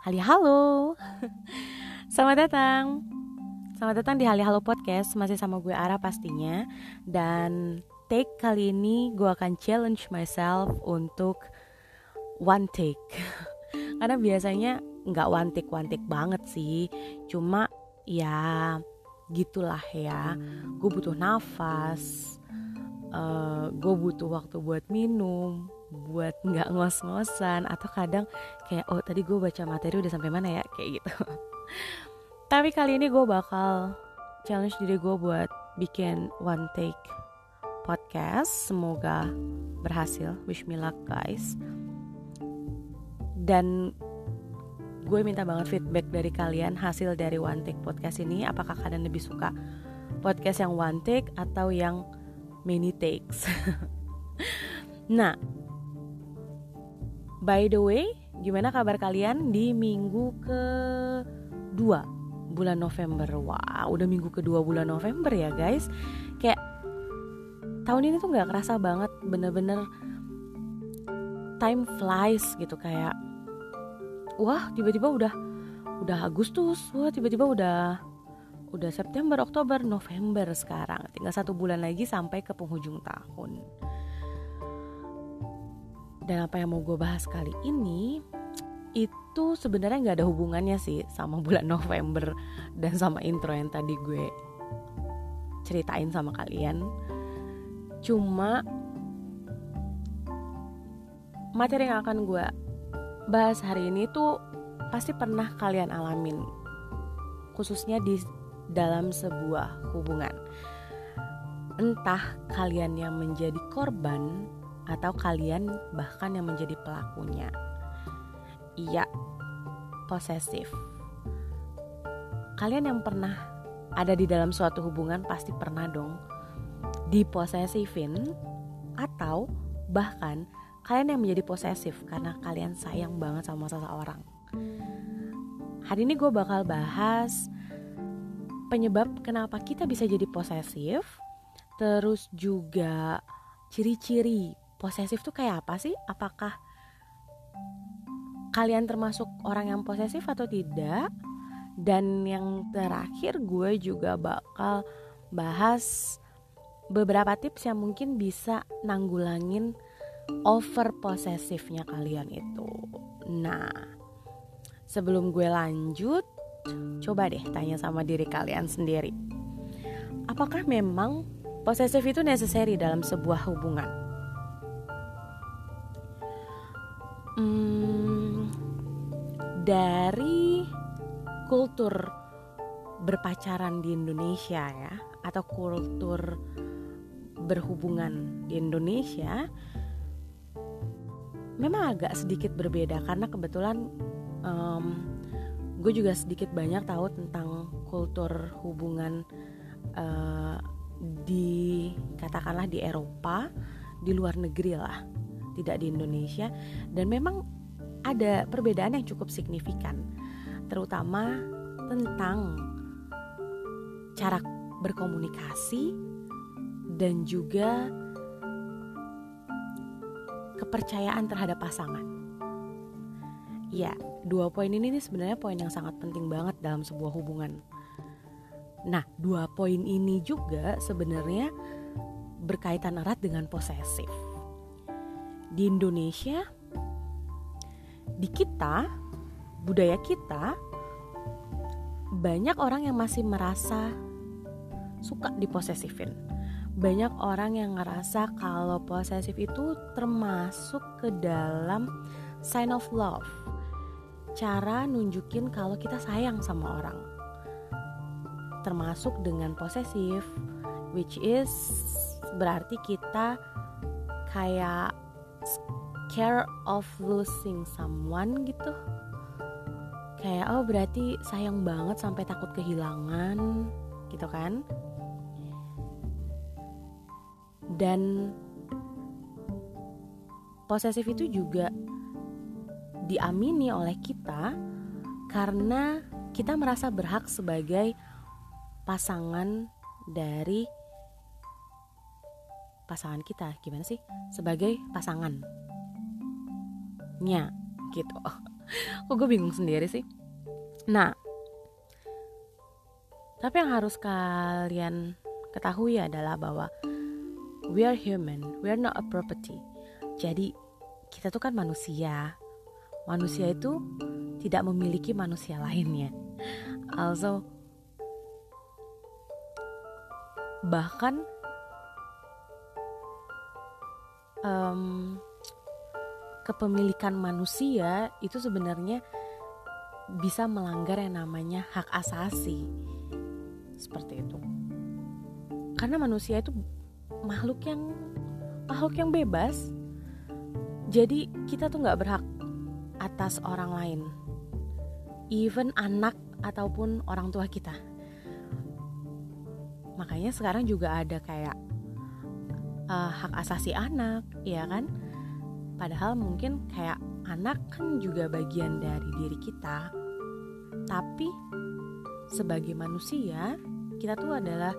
Hali halo. Selamat datang. Selamat datang di Hali Halo Podcast. Masih sama gue Ara pastinya. Dan take kali ini gue akan challenge myself untuk one take. Karena biasanya nggak one take one take banget sih. Cuma ya gitulah ya. Gue butuh nafas uh, Gue butuh waktu buat minum buat nggak ngos-ngosan atau kadang kayak oh tadi gue baca materi udah sampai mana ya? Kayak gitu. Tapi kali ini gue bakal challenge diri gue buat bikin one take podcast. Semoga berhasil. Wish me luck guys. Dan gue minta banget feedback dari kalian hasil dari one take podcast ini. Apakah kalian lebih suka podcast yang one take atau yang many takes? Nah By the way, gimana kabar kalian di minggu ke dua bulan November? Wah, udah minggu kedua bulan November ya guys. Kayak tahun ini tuh nggak kerasa banget, bener-bener time flies gitu kayak wah tiba-tiba udah udah Agustus, wah tiba-tiba udah udah September, Oktober, November sekarang. Tinggal satu bulan lagi sampai ke penghujung tahun. Dan apa yang mau gue bahas kali ini itu sebenarnya nggak ada hubungannya sih sama bulan November dan sama intro yang tadi gue ceritain sama kalian. Cuma materi yang akan gue bahas hari ini tuh pasti pernah kalian alamin khususnya di dalam sebuah hubungan. Entah kalian yang menjadi korban atau kalian bahkan yang menjadi pelakunya. Iya, posesif. Kalian yang pernah ada di dalam suatu hubungan pasti pernah dong diposesifin atau bahkan kalian yang menjadi posesif karena kalian sayang banget sama seseorang. Hari ini gue bakal bahas penyebab kenapa kita bisa jadi posesif, terus juga ciri-ciri posesif tuh kayak apa sih? Apakah kalian termasuk orang yang posesif atau tidak? Dan yang terakhir gue juga bakal bahas beberapa tips yang mungkin bisa nanggulangin over posesifnya kalian itu. Nah, sebelum gue lanjut, coba deh tanya sama diri kalian sendiri. Apakah memang posesif itu necessary dalam sebuah hubungan? Hmm, dari kultur berpacaran di Indonesia ya atau kultur berhubungan di Indonesia memang agak sedikit berbeda. Karena kebetulan um, gue juga sedikit banyak tahu tentang kultur hubungan uh, di katakanlah di Eropa di luar negeri lah tidak di Indonesia dan memang ada perbedaan yang cukup signifikan terutama tentang cara berkomunikasi dan juga kepercayaan terhadap pasangan. Ya, dua poin ini nih sebenarnya poin yang sangat penting banget dalam sebuah hubungan. Nah, dua poin ini juga sebenarnya berkaitan erat dengan posesif di Indonesia di kita budaya kita banyak orang yang masih merasa suka diposesifin. Banyak orang yang ngerasa kalau posesif itu termasuk ke dalam sign of love cara nunjukin kalau kita sayang sama orang. Termasuk dengan posesif which is berarti kita kayak scare of losing someone gitu. Kayak oh berarti sayang banget sampai takut kehilangan gitu kan? Dan posesif itu juga diamini oleh kita karena kita merasa berhak sebagai pasangan dari pasangan kita. Gimana sih? Sebagai pasangan. Nya gitu. Kok gue bingung sendiri sih? Nah tapi yang harus kalian ketahui adalah bahwa we are human. We are not a property. Jadi kita tuh kan manusia. Manusia itu tidak memiliki manusia lainnya. Also bahkan um, kepemilikan manusia itu sebenarnya bisa melanggar yang namanya hak asasi. Seperti itu. Karena manusia itu makhluk yang makhluk yang bebas. Jadi kita tuh nggak berhak atas orang lain. Even anak ataupun orang tua kita. Makanya sekarang juga ada kayak uh, hak asasi anak ya kan? Padahal mungkin kayak anak kan juga bagian dari diri kita. Tapi sebagai manusia kita tuh adalah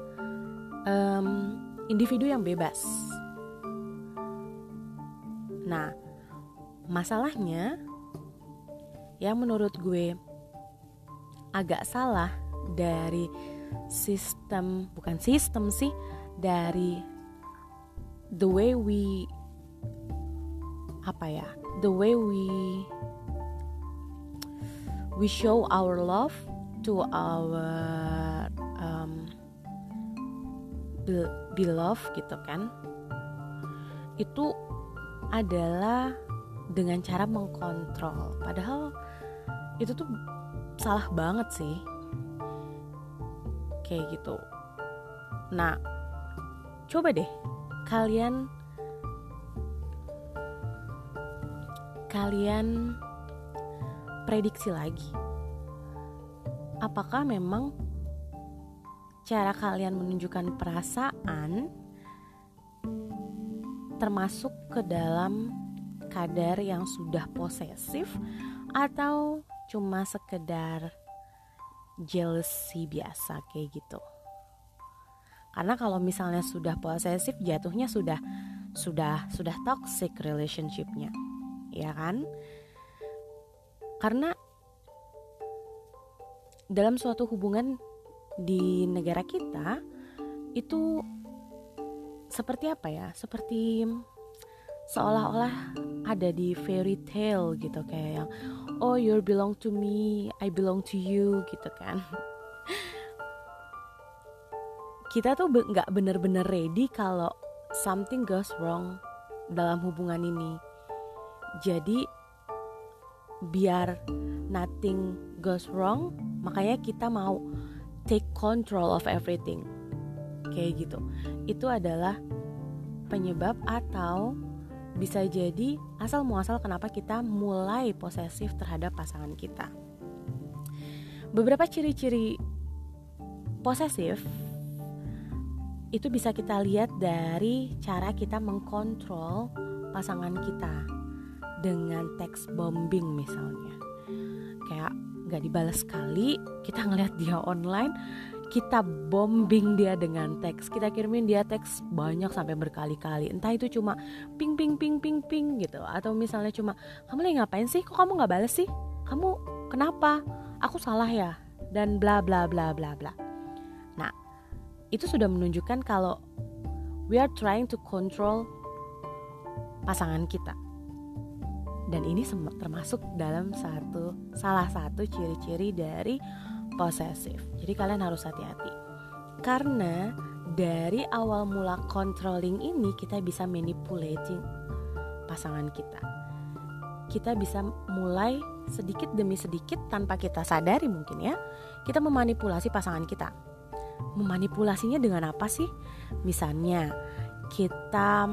um, individu yang bebas. Nah masalahnya yang menurut gue agak salah dari sistem bukan sistem sih dari the way we apa ya the way we we show our love to our um, beloved gitu kan itu adalah dengan cara mengkontrol. Padahal itu tuh salah banget sih. Kayak gitu. Nah coba deh kalian kalian prediksi lagi apakah memang cara kalian menunjukkan perasaan termasuk ke dalam kadar yang sudah posesif atau cuma sekedar jealousy biasa kayak gitu. Karena kalau misalnya sudah posesif jatuhnya sudah sudah sudah toxic relationshipnya, ya kan? Karena dalam suatu hubungan di negara kita itu seperti apa ya? Seperti seolah-olah ada di fairy tale gitu kayak yang oh you belong to me I belong to you gitu kan kita tuh nggak be bener-bener ready kalau something goes wrong dalam hubungan ini. Jadi biar nothing goes wrong makanya kita mau take control of everything. Kayak gitu. Itu adalah penyebab atau bisa jadi asal muasal kenapa kita mulai posesif terhadap pasangan kita. Beberapa ciri-ciri posesif itu bisa kita lihat dari cara kita mengkontrol pasangan kita dengan teks bombing misalnya. Kayak gak dibalas sekali, kita ngeliat dia online, kita bombing dia dengan teks. Kita kirimin dia teks banyak sampai berkali-kali. Entah itu cuma ping ping ping ping ping gitu. Atau misalnya cuma kamu lagi ngapain sih? Kok kamu nggak balas sih? Kamu kenapa? Aku salah ya? Dan bla bla bla bla bla itu sudah menunjukkan kalau we are trying to control pasangan kita dan ini termasuk dalam satu salah satu ciri-ciri dari posesif. Jadi kalian harus hati-hati. Karena dari awal mula controlling ini kita bisa manipulating pasangan kita. Kita bisa mulai sedikit demi sedikit tanpa kita sadari mungkin ya. Kita memanipulasi pasangan kita. Memanipulasinya dengan apa sih? Misalnya kita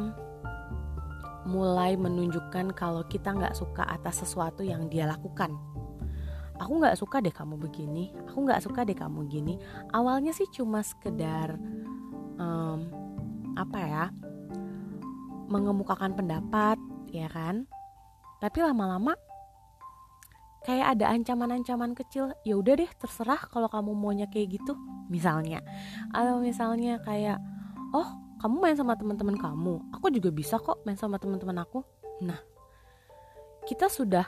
mulai menunjukkan kalau kita nggak suka atas sesuatu yang dia lakukan. Aku nggak suka deh kamu begini aku nggak suka deh kamu gini. Awalnya sih cuma sekedar um, apa ya mengemukakan pendapat ya kan? Tapi lama-lama kayak ada ancaman-ancaman kecil ya udah deh terserah kalau kamu maunya kayak gitu misalnya atau misalnya kayak oh kamu main sama teman-teman kamu aku juga bisa kok main sama teman-teman aku nah kita sudah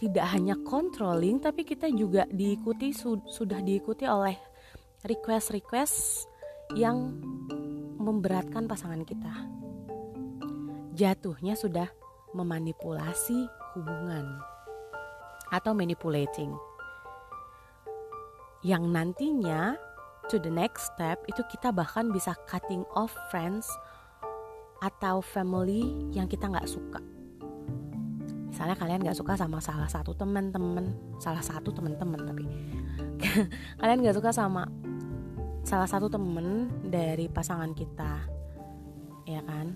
tidak hanya controlling tapi kita juga diikuti su sudah diikuti oleh request-request yang memberatkan pasangan kita. Jatuhnya sudah memanipulasi hubungan atau manipulating. Yang nantinya to the next step itu kita bahkan bisa cutting off friends atau family yang kita nggak suka. Misalnya kalian nggak suka sama salah satu teman-teman, salah satu teman-teman tapi kalian nggak suka sama salah satu temen dari pasangan kita, ya kan?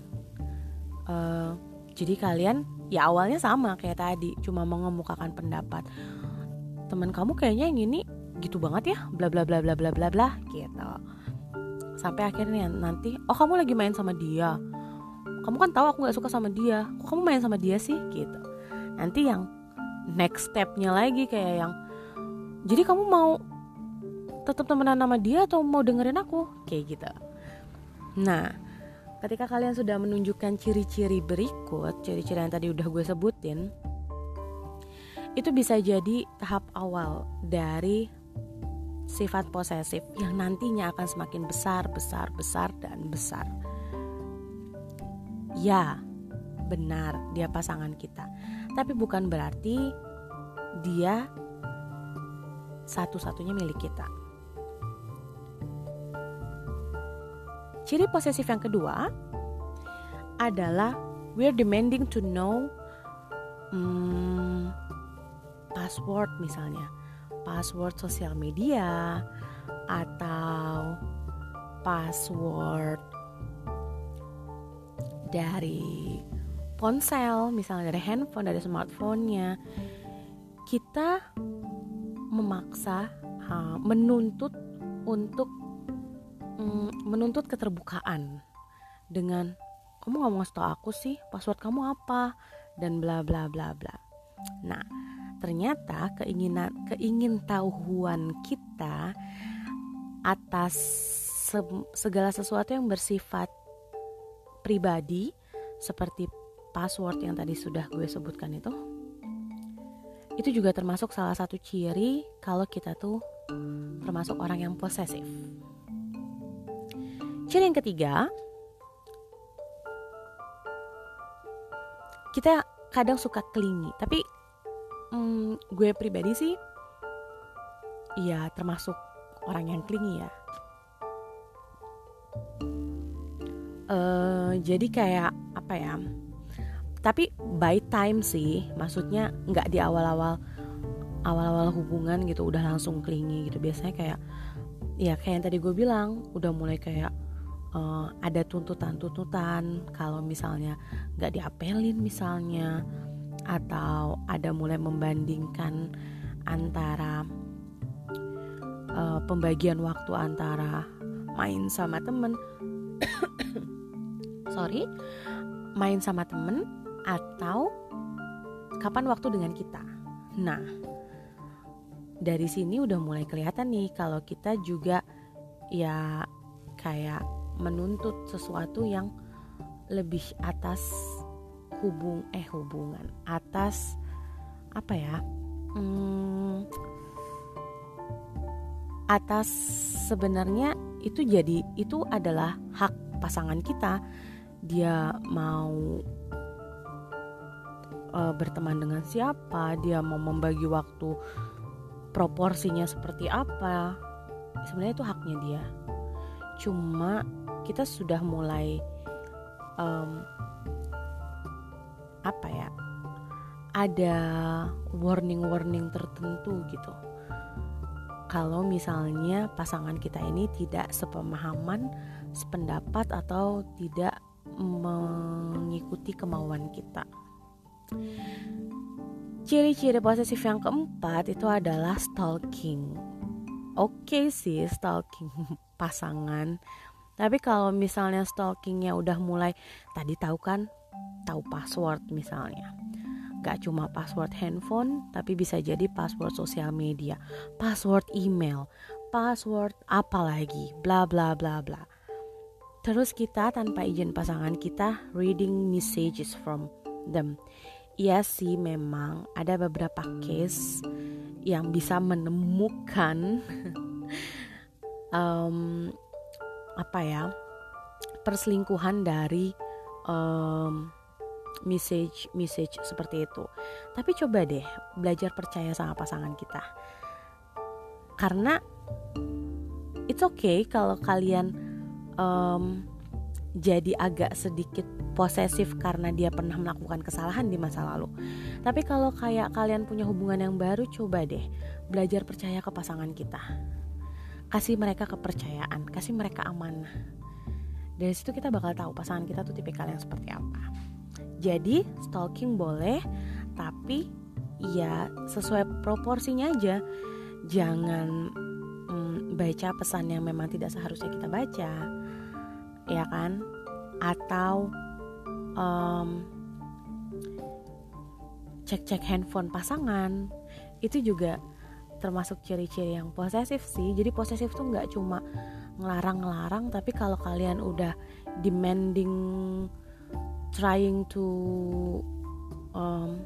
Uh, jadi kalian ya awalnya sama kayak tadi, cuma mengemukakan pendapat. Temen kamu kayaknya yang ini gitu banget ya, bla bla bla bla bla bla bla gitu. Sampai akhirnya nanti, oh kamu lagi main sama dia. Kamu kan tahu aku nggak suka sama dia. Kok kamu main sama dia sih? Gitu. Nanti yang next stepnya lagi kayak yang jadi kamu mau tetap temenan sama dia atau mau dengerin aku kayak gitu nah ketika kalian sudah menunjukkan ciri-ciri berikut ciri-ciri yang tadi udah gue sebutin itu bisa jadi tahap awal dari sifat posesif yang nantinya akan semakin besar, besar, besar, dan besar. Ya, benar, dia pasangan kita, tapi bukan berarti dia satu-satunya milik kita. Ciri posesif yang kedua adalah we're demanding to know hmm, password misalnya, password sosial media atau password dari ponsel, misalnya dari handphone, dari smartphone-nya. Kita memaksa, menuntut untuk mm, menuntut keterbukaan dengan kamu nggak mau ngasih tau aku sih password kamu apa dan bla bla bla bla. Nah ternyata keinginan keingintahuan kita atas se segala sesuatu yang bersifat pribadi seperti password yang tadi sudah gue sebutkan itu itu juga termasuk salah satu ciri kalau kita tuh termasuk orang yang posesif. Ciri yang ketiga, kita kadang suka klingi, tapi hmm, gue pribadi sih, ya termasuk orang yang klingi ya. Uh, jadi kayak apa ya? Tapi by time sih, maksudnya nggak di awal-awal awal-awal hubungan gitu udah langsung klingi gitu. Biasanya kayak ya kayak yang tadi gue bilang, udah mulai kayak uh, ada tuntutan-tuntutan kalau misalnya nggak diapelin misalnya atau ada mulai membandingkan antara uh, pembagian waktu antara main sama temen sorry main sama temen atau kapan waktu dengan kita. Nah dari sini udah mulai kelihatan nih kalau kita juga ya kayak menuntut sesuatu yang lebih atas hubung eh hubungan atas apa ya hmm, atas sebenarnya itu jadi itu adalah hak pasangan kita. Dia mau uh, berteman dengan siapa dia mau membagi waktu proporsinya seperti apa sebenarnya itu haknya dia. Cuma kita sudah mulai um, apa ya ada warning-warning tertentu gitu kalau misalnya pasangan kita ini tidak sepemahaman, sependapat atau tidak mengikuti kemauan kita. Ciri-ciri posesif yang keempat itu adalah stalking. Oke okay sih stalking pasangan tapi kalau misalnya stalkingnya udah mulai tadi tahu kan tahu password misalnya. Gak cuma password handphone tapi bisa jadi password sosial media password email password apa lagi bla bla bla bla. Terus kita tanpa izin pasangan kita reading messages from them. Ya sih memang ada beberapa case yang bisa menemukan um, apa ya perselingkuhan dari um, message message seperti itu. Tapi coba deh belajar percaya sama pasangan kita. Karena it's okay kalau kalian um, jadi agak sedikit posesif karena dia pernah melakukan kesalahan di masa lalu. Tapi kalau kayak kalian punya hubungan yang baru, coba deh belajar percaya ke pasangan kita. Kasih mereka kepercayaan, kasih mereka amanah. Dari situ kita bakal tahu pasangan kita tuh tipikal yang seperti apa. Jadi stalking boleh, tapi ya sesuai proporsinya aja. Jangan hmm, baca pesan yang memang tidak seharusnya kita baca ya kan? Atau um, cek-cek handphone pasangan. Itu juga termasuk ciri-ciri yang posesif sih. Jadi posesif tuh nggak cuma ngelarang-ngelarang tapi kalau kalian udah demanding trying to um,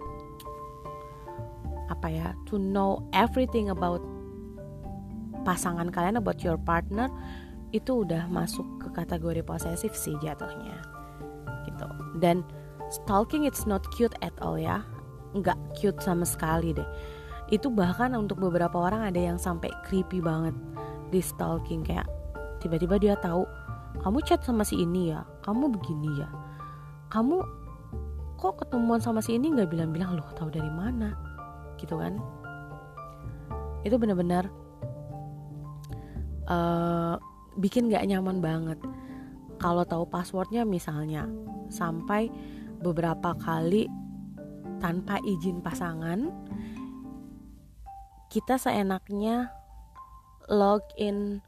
apa ya to know everything about pasangan kalian about your partner itu udah masuk ke kategori posesif sih jatuhnya. Gitu. Dan stalking it's not cute at all ya. Nggak cute sama sekali deh. Itu bahkan untuk beberapa orang ada yang sampai creepy banget di stalking. Kayak tiba-tiba dia tahu kamu chat sama si ini ya? Kamu begini ya kamu kok ketemuan sama si ini nggak bilang-bilang loh tahu dari mana? Gitu kan? Itu benar-benar uh, bikin gak nyaman banget. Kalau tahu passwordnya misalnya sampai beberapa kali tanpa izin pasangan kita seenaknya login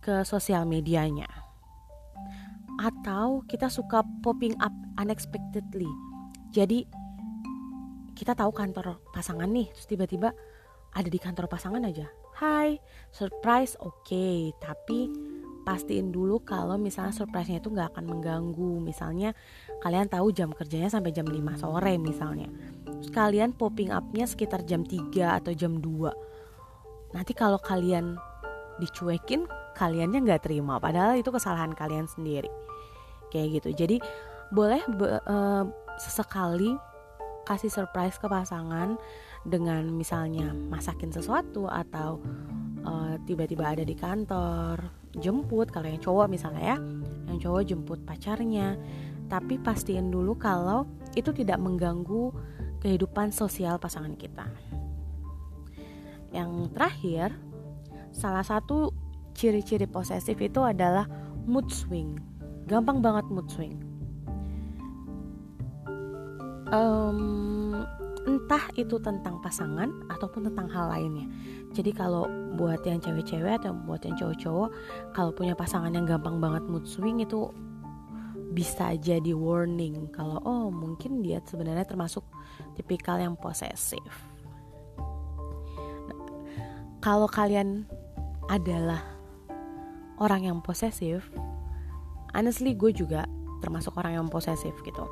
ke sosial medianya. Atau kita suka popping up unexpectedly. Jadi kita tahu kantor pasangan nih terus tiba-tiba ada di kantor pasangan aja. Hai surprise oke. Okay. tapi pastiin dulu kalau misalnya surprise-nya itu nggak akan mengganggu. Misalnya kalian tahu jam kerjanya sampai jam 5 sore misalnya. Terus kalian popping up-nya sekitar jam 3 atau jam 2 nanti kalau kalian dicuekin kaliannya nggak terima. Padahal itu kesalahan kalian sendiri. Kayak gitu. Jadi boleh be, uh, sesekali kasih surprise ke pasangan dengan misalnya masakin sesuatu atau uh, tiba-tiba ada di kantor jemput kalau yang cowok misalnya ya yang cowok jemput pacarnya. Tapi pastiin dulu kalau itu tidak mengganggu kehidupan sosial pasangan kita. Yang terakhir salah satu ciri-ciri posesif itu adalah mood swing. Gampang banget mood swing um, entah itu tentang pasangan ataupun tentang hal lainnya. Jadi kalau buat yang cewek-cewek atau buat yang cowok-cowok, kalau punya pasangan yang gampang banget mood swing itu bisa jadi warning kalau oh mungkin dia sebenarnya termasuk tipikal yang posesif. Nah, kalau kalian adalah orang yang posesif, honestly gue juga termasuk orang yang posesif gitu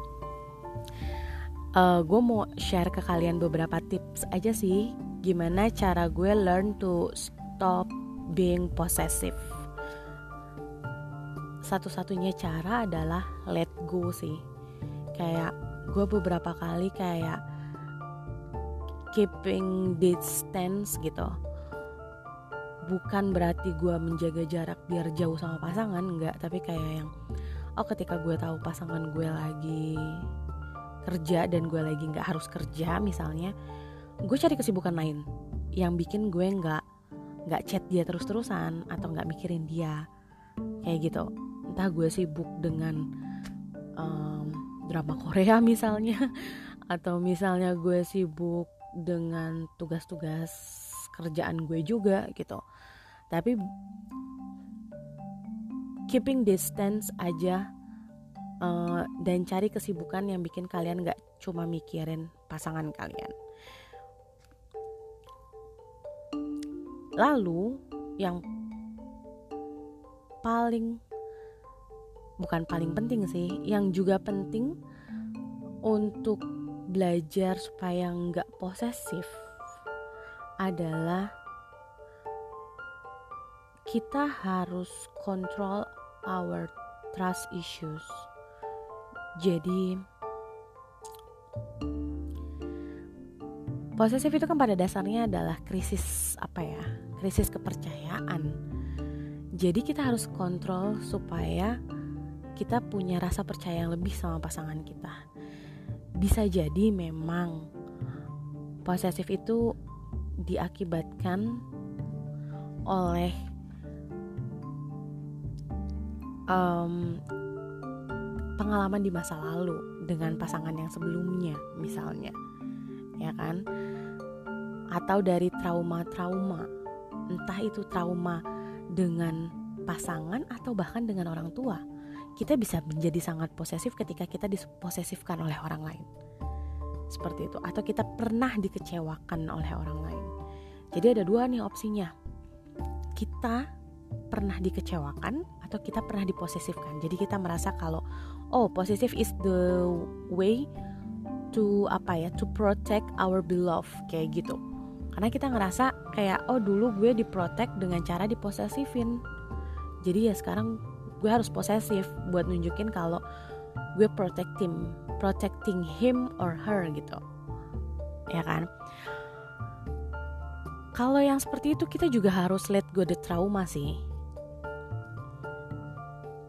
uh, gue mau share ke kalian beberapa tips aja sih gimana cara gue learn to stop being possessive. Satu-satunya cara adalah let go sih. Kayak gue beberapa kali kayak keeping distance gitu. Bukan berarti gue menjaga jarak biar jauh sama pasangan enggak. Tapi kayak yang oh ketika gue tahu pasangan gue lagi kerja dan gue lagi nggak harus kerja misalnya gue cari kesibukan lain yang bikin gue nggak nggak chat dia terus-terusan atau nggak mikirin dia. Kayak gitu. Entah gue sibuk dengan um, drama Korea misalnya atau misalnya gue sibuk dengan tugas-tugas kerjaan gue juga gitu. Tapi keeping distance aja uh, dan cari kesibukan yang bikin kalian gak cuma mikirin pasangan kalian. Lalu yang paling bukan paling penting sih, yang juga penting untuk belajar supaya nggak posesif adalah kita harus kontrol our trust issues. Jadi posesif itu kan pada dasarnya adalah krisis apa ya? Krisis kepercayaan. Jadi kita harus kontrol supaya kita punya rasa percaya yang lebih sama pasangan kita. Bisa jadi memang posesif itu diakibatkan oleh um, pengalaman di masa lalu dengan pasangan yang sebelumnya misalnya. Ya kan? Atau dari trauma-trauma. Entah itu trauma dengan pasangan atau bahkan dengan orang tua. Kita bisa menjadi sangat posesif ketika kita diposesifkan oleh orang lain. Seperti itu. Atau kita pernah dikecewakan oleh orang lain. Jadi ada dua nih opsinya. Kita pernah dikecewakan atau kita pernah diposesifkan. Jadi kita merasa kalau oh posesif is the way to apa ya to protect our beloved kayak gitu. Karena kita ngerasa kayak oh dulu gue diprotect dengan cara diposesifin. Jadi ya sekarang gue harus posesif buat nunjukin kalau gue protecting protecting him or her gitu. Ya kan? Kalau yang seperti itu kita juga harus let go the trauma sih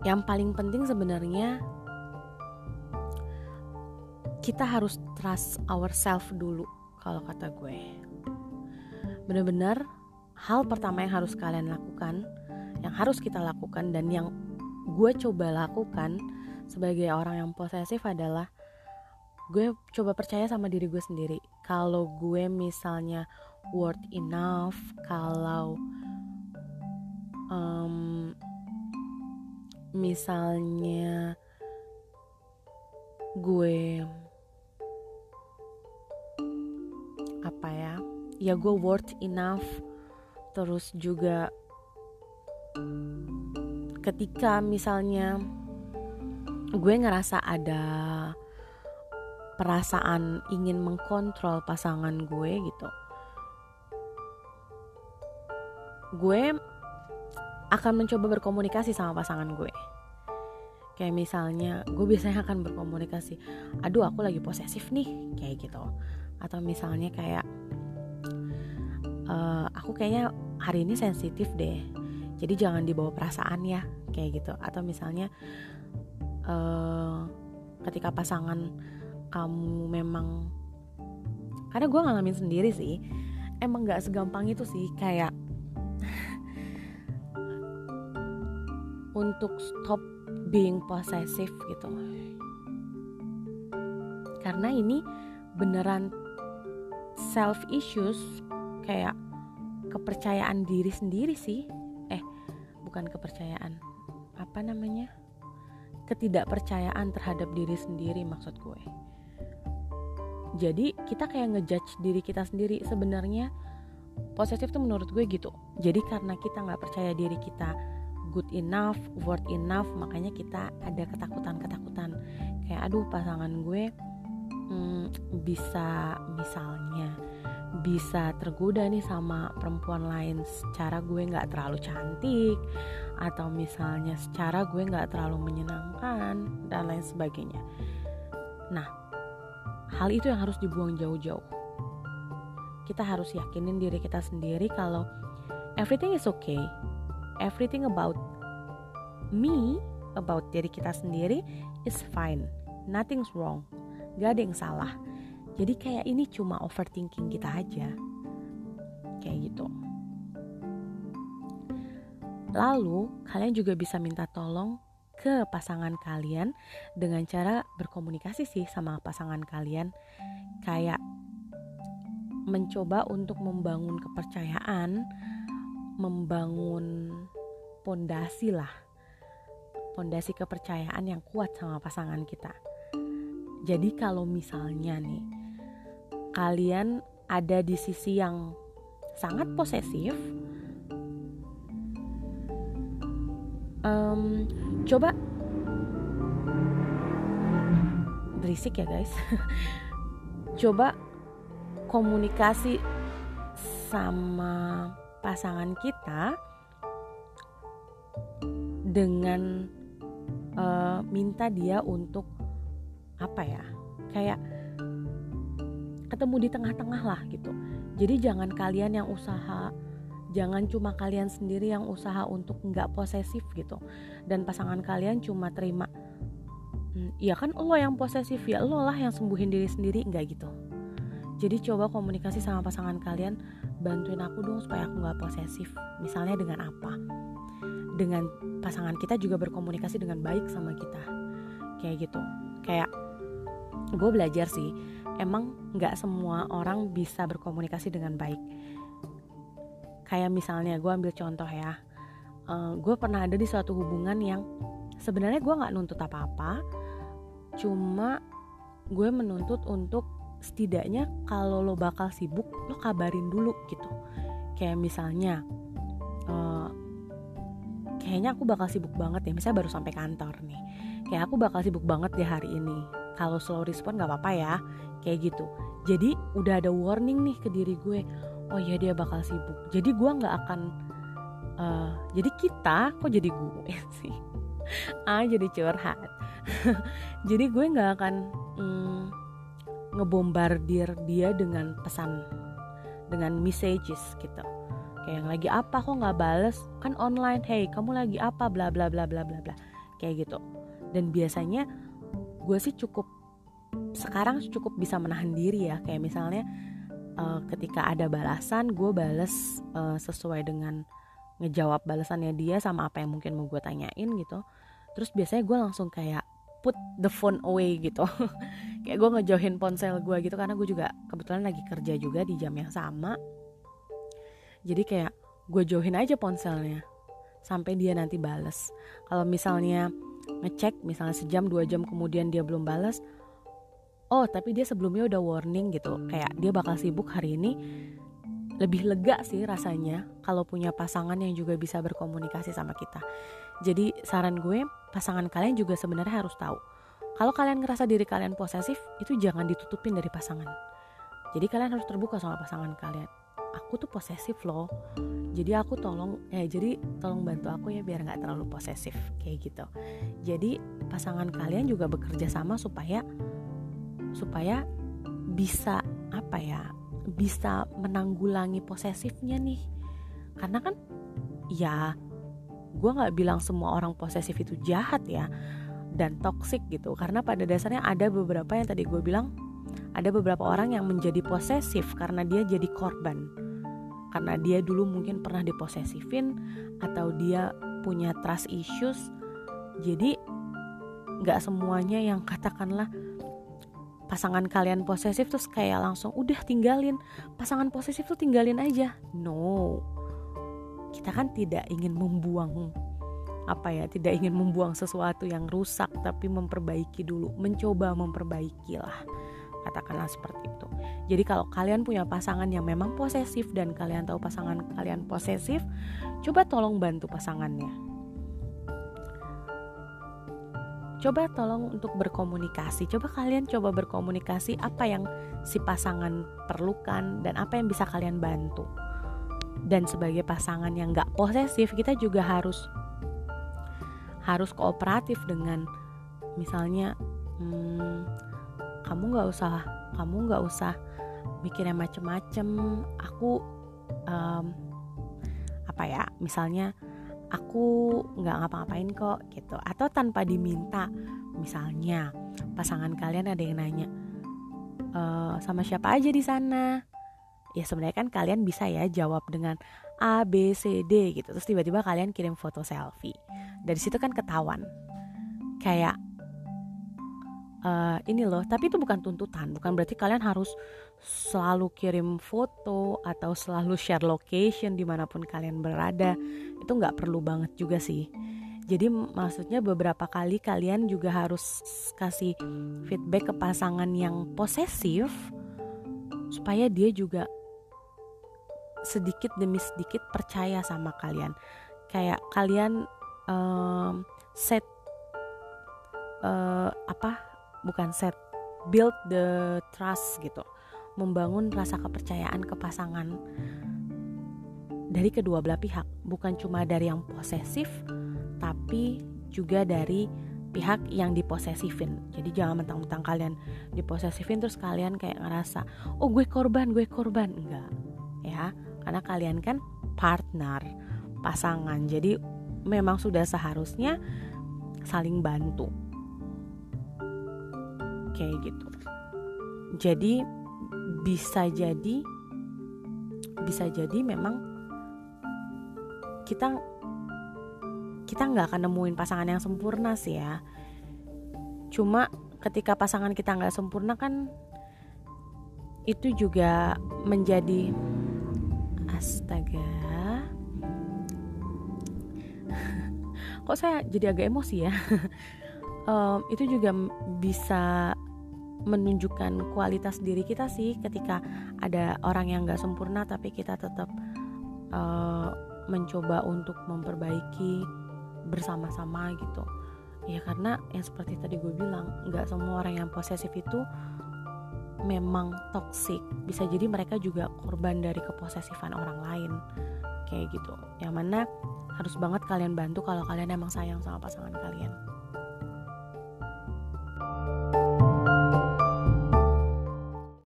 yang paling penting sebenarnya kita harus trust ourselves dulu kalau kata gue. Bener-bener hal pertama yang harus kalian lakukan yang harus kita lakukan dan yang gue coba lakukan sebagai orang yang posesif adalah gue coba percaya sama diri gue sendiri. Kalau gue misalnya worth enough kalau misalnya gue apa ya? Ya gue worth enough. Terus juga ketika misalnya gue ngerasa ada perasaan ingin mengkontrol pasangan gue gitu gue akan mencoba berkomunikasi sama pasangan gue. Kayak misalnya gue biasanya akan berkomunikasi aduh aku lagi posesif nih kayak gitu. Atau misalnya kayak uh, aku kayaknya hari ini sensitif deh jadi jangan dibawa perasaan ya kayak gitu. Atau misalnya uh, ketika pasangan kamu memang karena gue ngalamin sendiri sih emang gak segampang itu sih kayak untuk stop being possessive gitu. Karena ini beneran self issues kayak kepercayaan diri sendiri sih. Eh bukan kepercayaan. Apa namanya? Ketidakpercayaan terhadap diri sendiri maksud gue. Jadi kita kayak ngejudge diri kita sendiri. Sebenarnya posesif tuh menurut gue gitu. Jadi karena kita nggak percaya diri kita good enough, worth enough, makanya kita ada ketakutan-ketakutan kayak aduh pasangan gue hmm, bisa misalnya bisa tergoda nih sama perempuan lain secara gue nggak terlalu cantik atau misalnya secara gue nggak terlalu menyenangkan dan lain sebagainya. Nah, hal itu yang harus dibuang jauh-jauh. Kita harus yakinin diri kita sendiri kalau everything is okay everything about me, about diri kita sendiri is fine. Nothing's wrong. Gak ada yang salah. Jadi kayak ini cuma overthinking kita aja. Kayak gitu. Lalu, kalian juga bisa minta tolong ke pasangan kalian dengan cara berkomunikasi sih sama pasangan kalian kayak mencoba untuk membangun kepercayaan membangun pondasi lah. Pondasi kepercayaan yang kuat sama pasangan kita. Jadi kalau misalnya nih kalian ada di sisi yang sangat posesif um, coba berisik ya guys. Coba komunikasi sama pasangan kita dengan uh, minta dia untuk apa ya kayak ketemu di tengah-tengah lah gitu. Jadi jangan kalian yang usaha jangan cuma kalian sendiri yang usaha untuk nggak posesif gitu. Dan pasangan kalian cuma terima ya kan lo yang posesif ya lo lah yang sembuhin diri sendiri nggak gitu jadi coba komunikasi sama pasangan kalian bantuin aku dong supaya aku nggak posesif misalnya dengan apa? Dengan pasangan kita juga berkomunikasi dengan baik sama kita. Kayak gitu. Kayak gue belajar sih emang nggak semua orang bisa berkomunikasi dengan baik. Kayak misalnya gue ambil contoh ya. Eh, gue pernah ada di suatu hubungan yang sebenarnya gue nggak nuntut apa-apa cuma gue menuntut untuk setidaknya kalau lo bakal sibuk lo kabarin dulu gitu. Kayak misalnya uh, kayaknya aku bakal sibuk banget ya misalnya baru sampai kantor nih. Kayak aku bakal sibuk banget di hari ini. Kalau slow respon nggak apa-apa ya kayak gitu. Jadi udah ada warning nih ke diri gue oh iya dia bakal sibuk. Jadi gue nggak akan uh, jadi kita kok jadi gue sih? Ah jadi curhat. Jadi gue nggak akan mm, ngebombardir dia dengan pesan dengan messages gitu. Kayak yang lagi apa kok nggak bales? Kan online hey kamu lagi apa bla bla bla bla bla bla. Kayak gitu. Dan biasanya gue sih cukup sekarang cukup bisa menahan diri ya. Kayak misalnya uh, ketika ada balasan gue bales uh, sesuai dengan ngejawab balasannya dia sama apa yang mungkin mau gue tanyain gitu. Terus biasanya gue langsung kayak put the phone away gitu. Kayak gue ngejauhin ponsel gue gitu karena gue juga kebetulan lagi kerja juga di jam yang sama. Jadi kayak gue jauhin aja ponselnya sampai dia nanti bales. Kalau misalnya ngecek misalnya sejam dua jam kemudian dia belum balas oh tapi dia sebelumnya udah warning gitu kayak dia bakal sibuk hari ini lebih lega sih rasanya kalau punya pasangan yang juga bisa berkomunikasi sama kita jadi saran gue pasangan kalian juga sebenarnya harus tahu. Kalau kalian ngerasa diri kalian posesif itu jangan ditutupin dari pasangan. Jadi kalian harus terbuka sama pasangan kalian. Aku tuh posesif loh. Jadi aku tolong eh jadi tolong bantu aku ya biar nggak terlalu posesif kayak gitu. Jadi pasangan kalian juga bekerja sama supaya supaya bisa apa ya bisa menanggulangi posesifnya nih. Karena kan ya gue nggak bilang semua orang posesif itu jahat ya dan toksik gitu. Karena pada dasarnya ada beberapa yang tadi gue bilang ada beberapa orang yang menjadi posesif karena dia jadi korban. Karena dia dulu mungkin pernah diposesifin atau dia punya trust issues. Jadi nggak semuanya yang katakanlah pasangan kalian posesif terus kayak langsung udah tinggalin. Pasangan posesif tuh tinggalin aja. No kita kan tidak ingin membuang apa ya tidak ingin membuang sesuatu yang rusak tapi memperbaiki dulu mencoba memperbaiki lah katakanlah seperti itu. Jadi kalau kalian punya pasangan yang memang posesif dan kalian tahu pasangan kalian posesif coba tolong bantu pasangannya. Coba tolong untuk berkomunikasi. Coba kalian coba berkomunikasi apa yang si pasangan perlukan dan apa yang bisa kalian bantu dan sebagai pasangan yang gak posesif kita juga harus harus kooperatif dengan misalnya hmm, kamu nggak usah kamu nggak usah mikir yang macem-macem. Aku um, apa ya misalnya aku nggak ngapa-ngapain kok gitu. Atau tanpa diminta misalnya pasangan kalian ada yang nanya e, sama siapa aja di sana ya sebenarnya kan kalian bisa ya jawab dengan A B C D gitu. Terus tiba-tiba kalian kirim foto selfie. Dari situ kan ketahuan. Kayak uh, ini loh tapi itu bukan tuntutan. Bukan berarti kalian harus selalu kirim foto atau selalu share location di mana pun kalian berada. Itu nggak perlu banget juga sih. Jadi maksudnya beberapa kali kalian juga harus kasih feedback ke pasangan yang posesif supaya dia juga sedikit demi sedikit percaya sama kalian. Kayak kalian um, set uh, apa bukan set build the trust gitu. Membangun rasa kepercayaan ke pasangan dari kedua belah pihak. Bukan cuma dari yang posesif tapi juga dari pihak yang diposesifin. Jadi jangan mentang-mentang kalian diposesifin terus kalian kayak ngerasa oh gue korban gue korban. Enggak ya karena kalian kan partner pasangan. Jadi memang sudah seharusnya saling bantu. Kayak gitu. Jadi bisa jadi bisa jadi memang kita kita nggak akan nemuin pasangan yang sempurna sih ya. Cuma ketika pasangan kita nggak sempurna kan itu juga menjadi astaga. Kok saya jadi agak emosi ya? Um, itu juga bisa menunjukkan kualitas diri kita sih ketika ada orang yang nggak sempurna tapi kita tetap uh, mencoba untuk memperbaiki bersama-sama gitu. Ya karena yang seperti tadi gue bilang nggak semua orang yang posesif itu memang toksik bisa jadi mereka juga korban dari keposesifan orang lain. Kayak gitu. Yang mana harus banget kalian bantu kalau kalian emang sayang sama pasangan kalian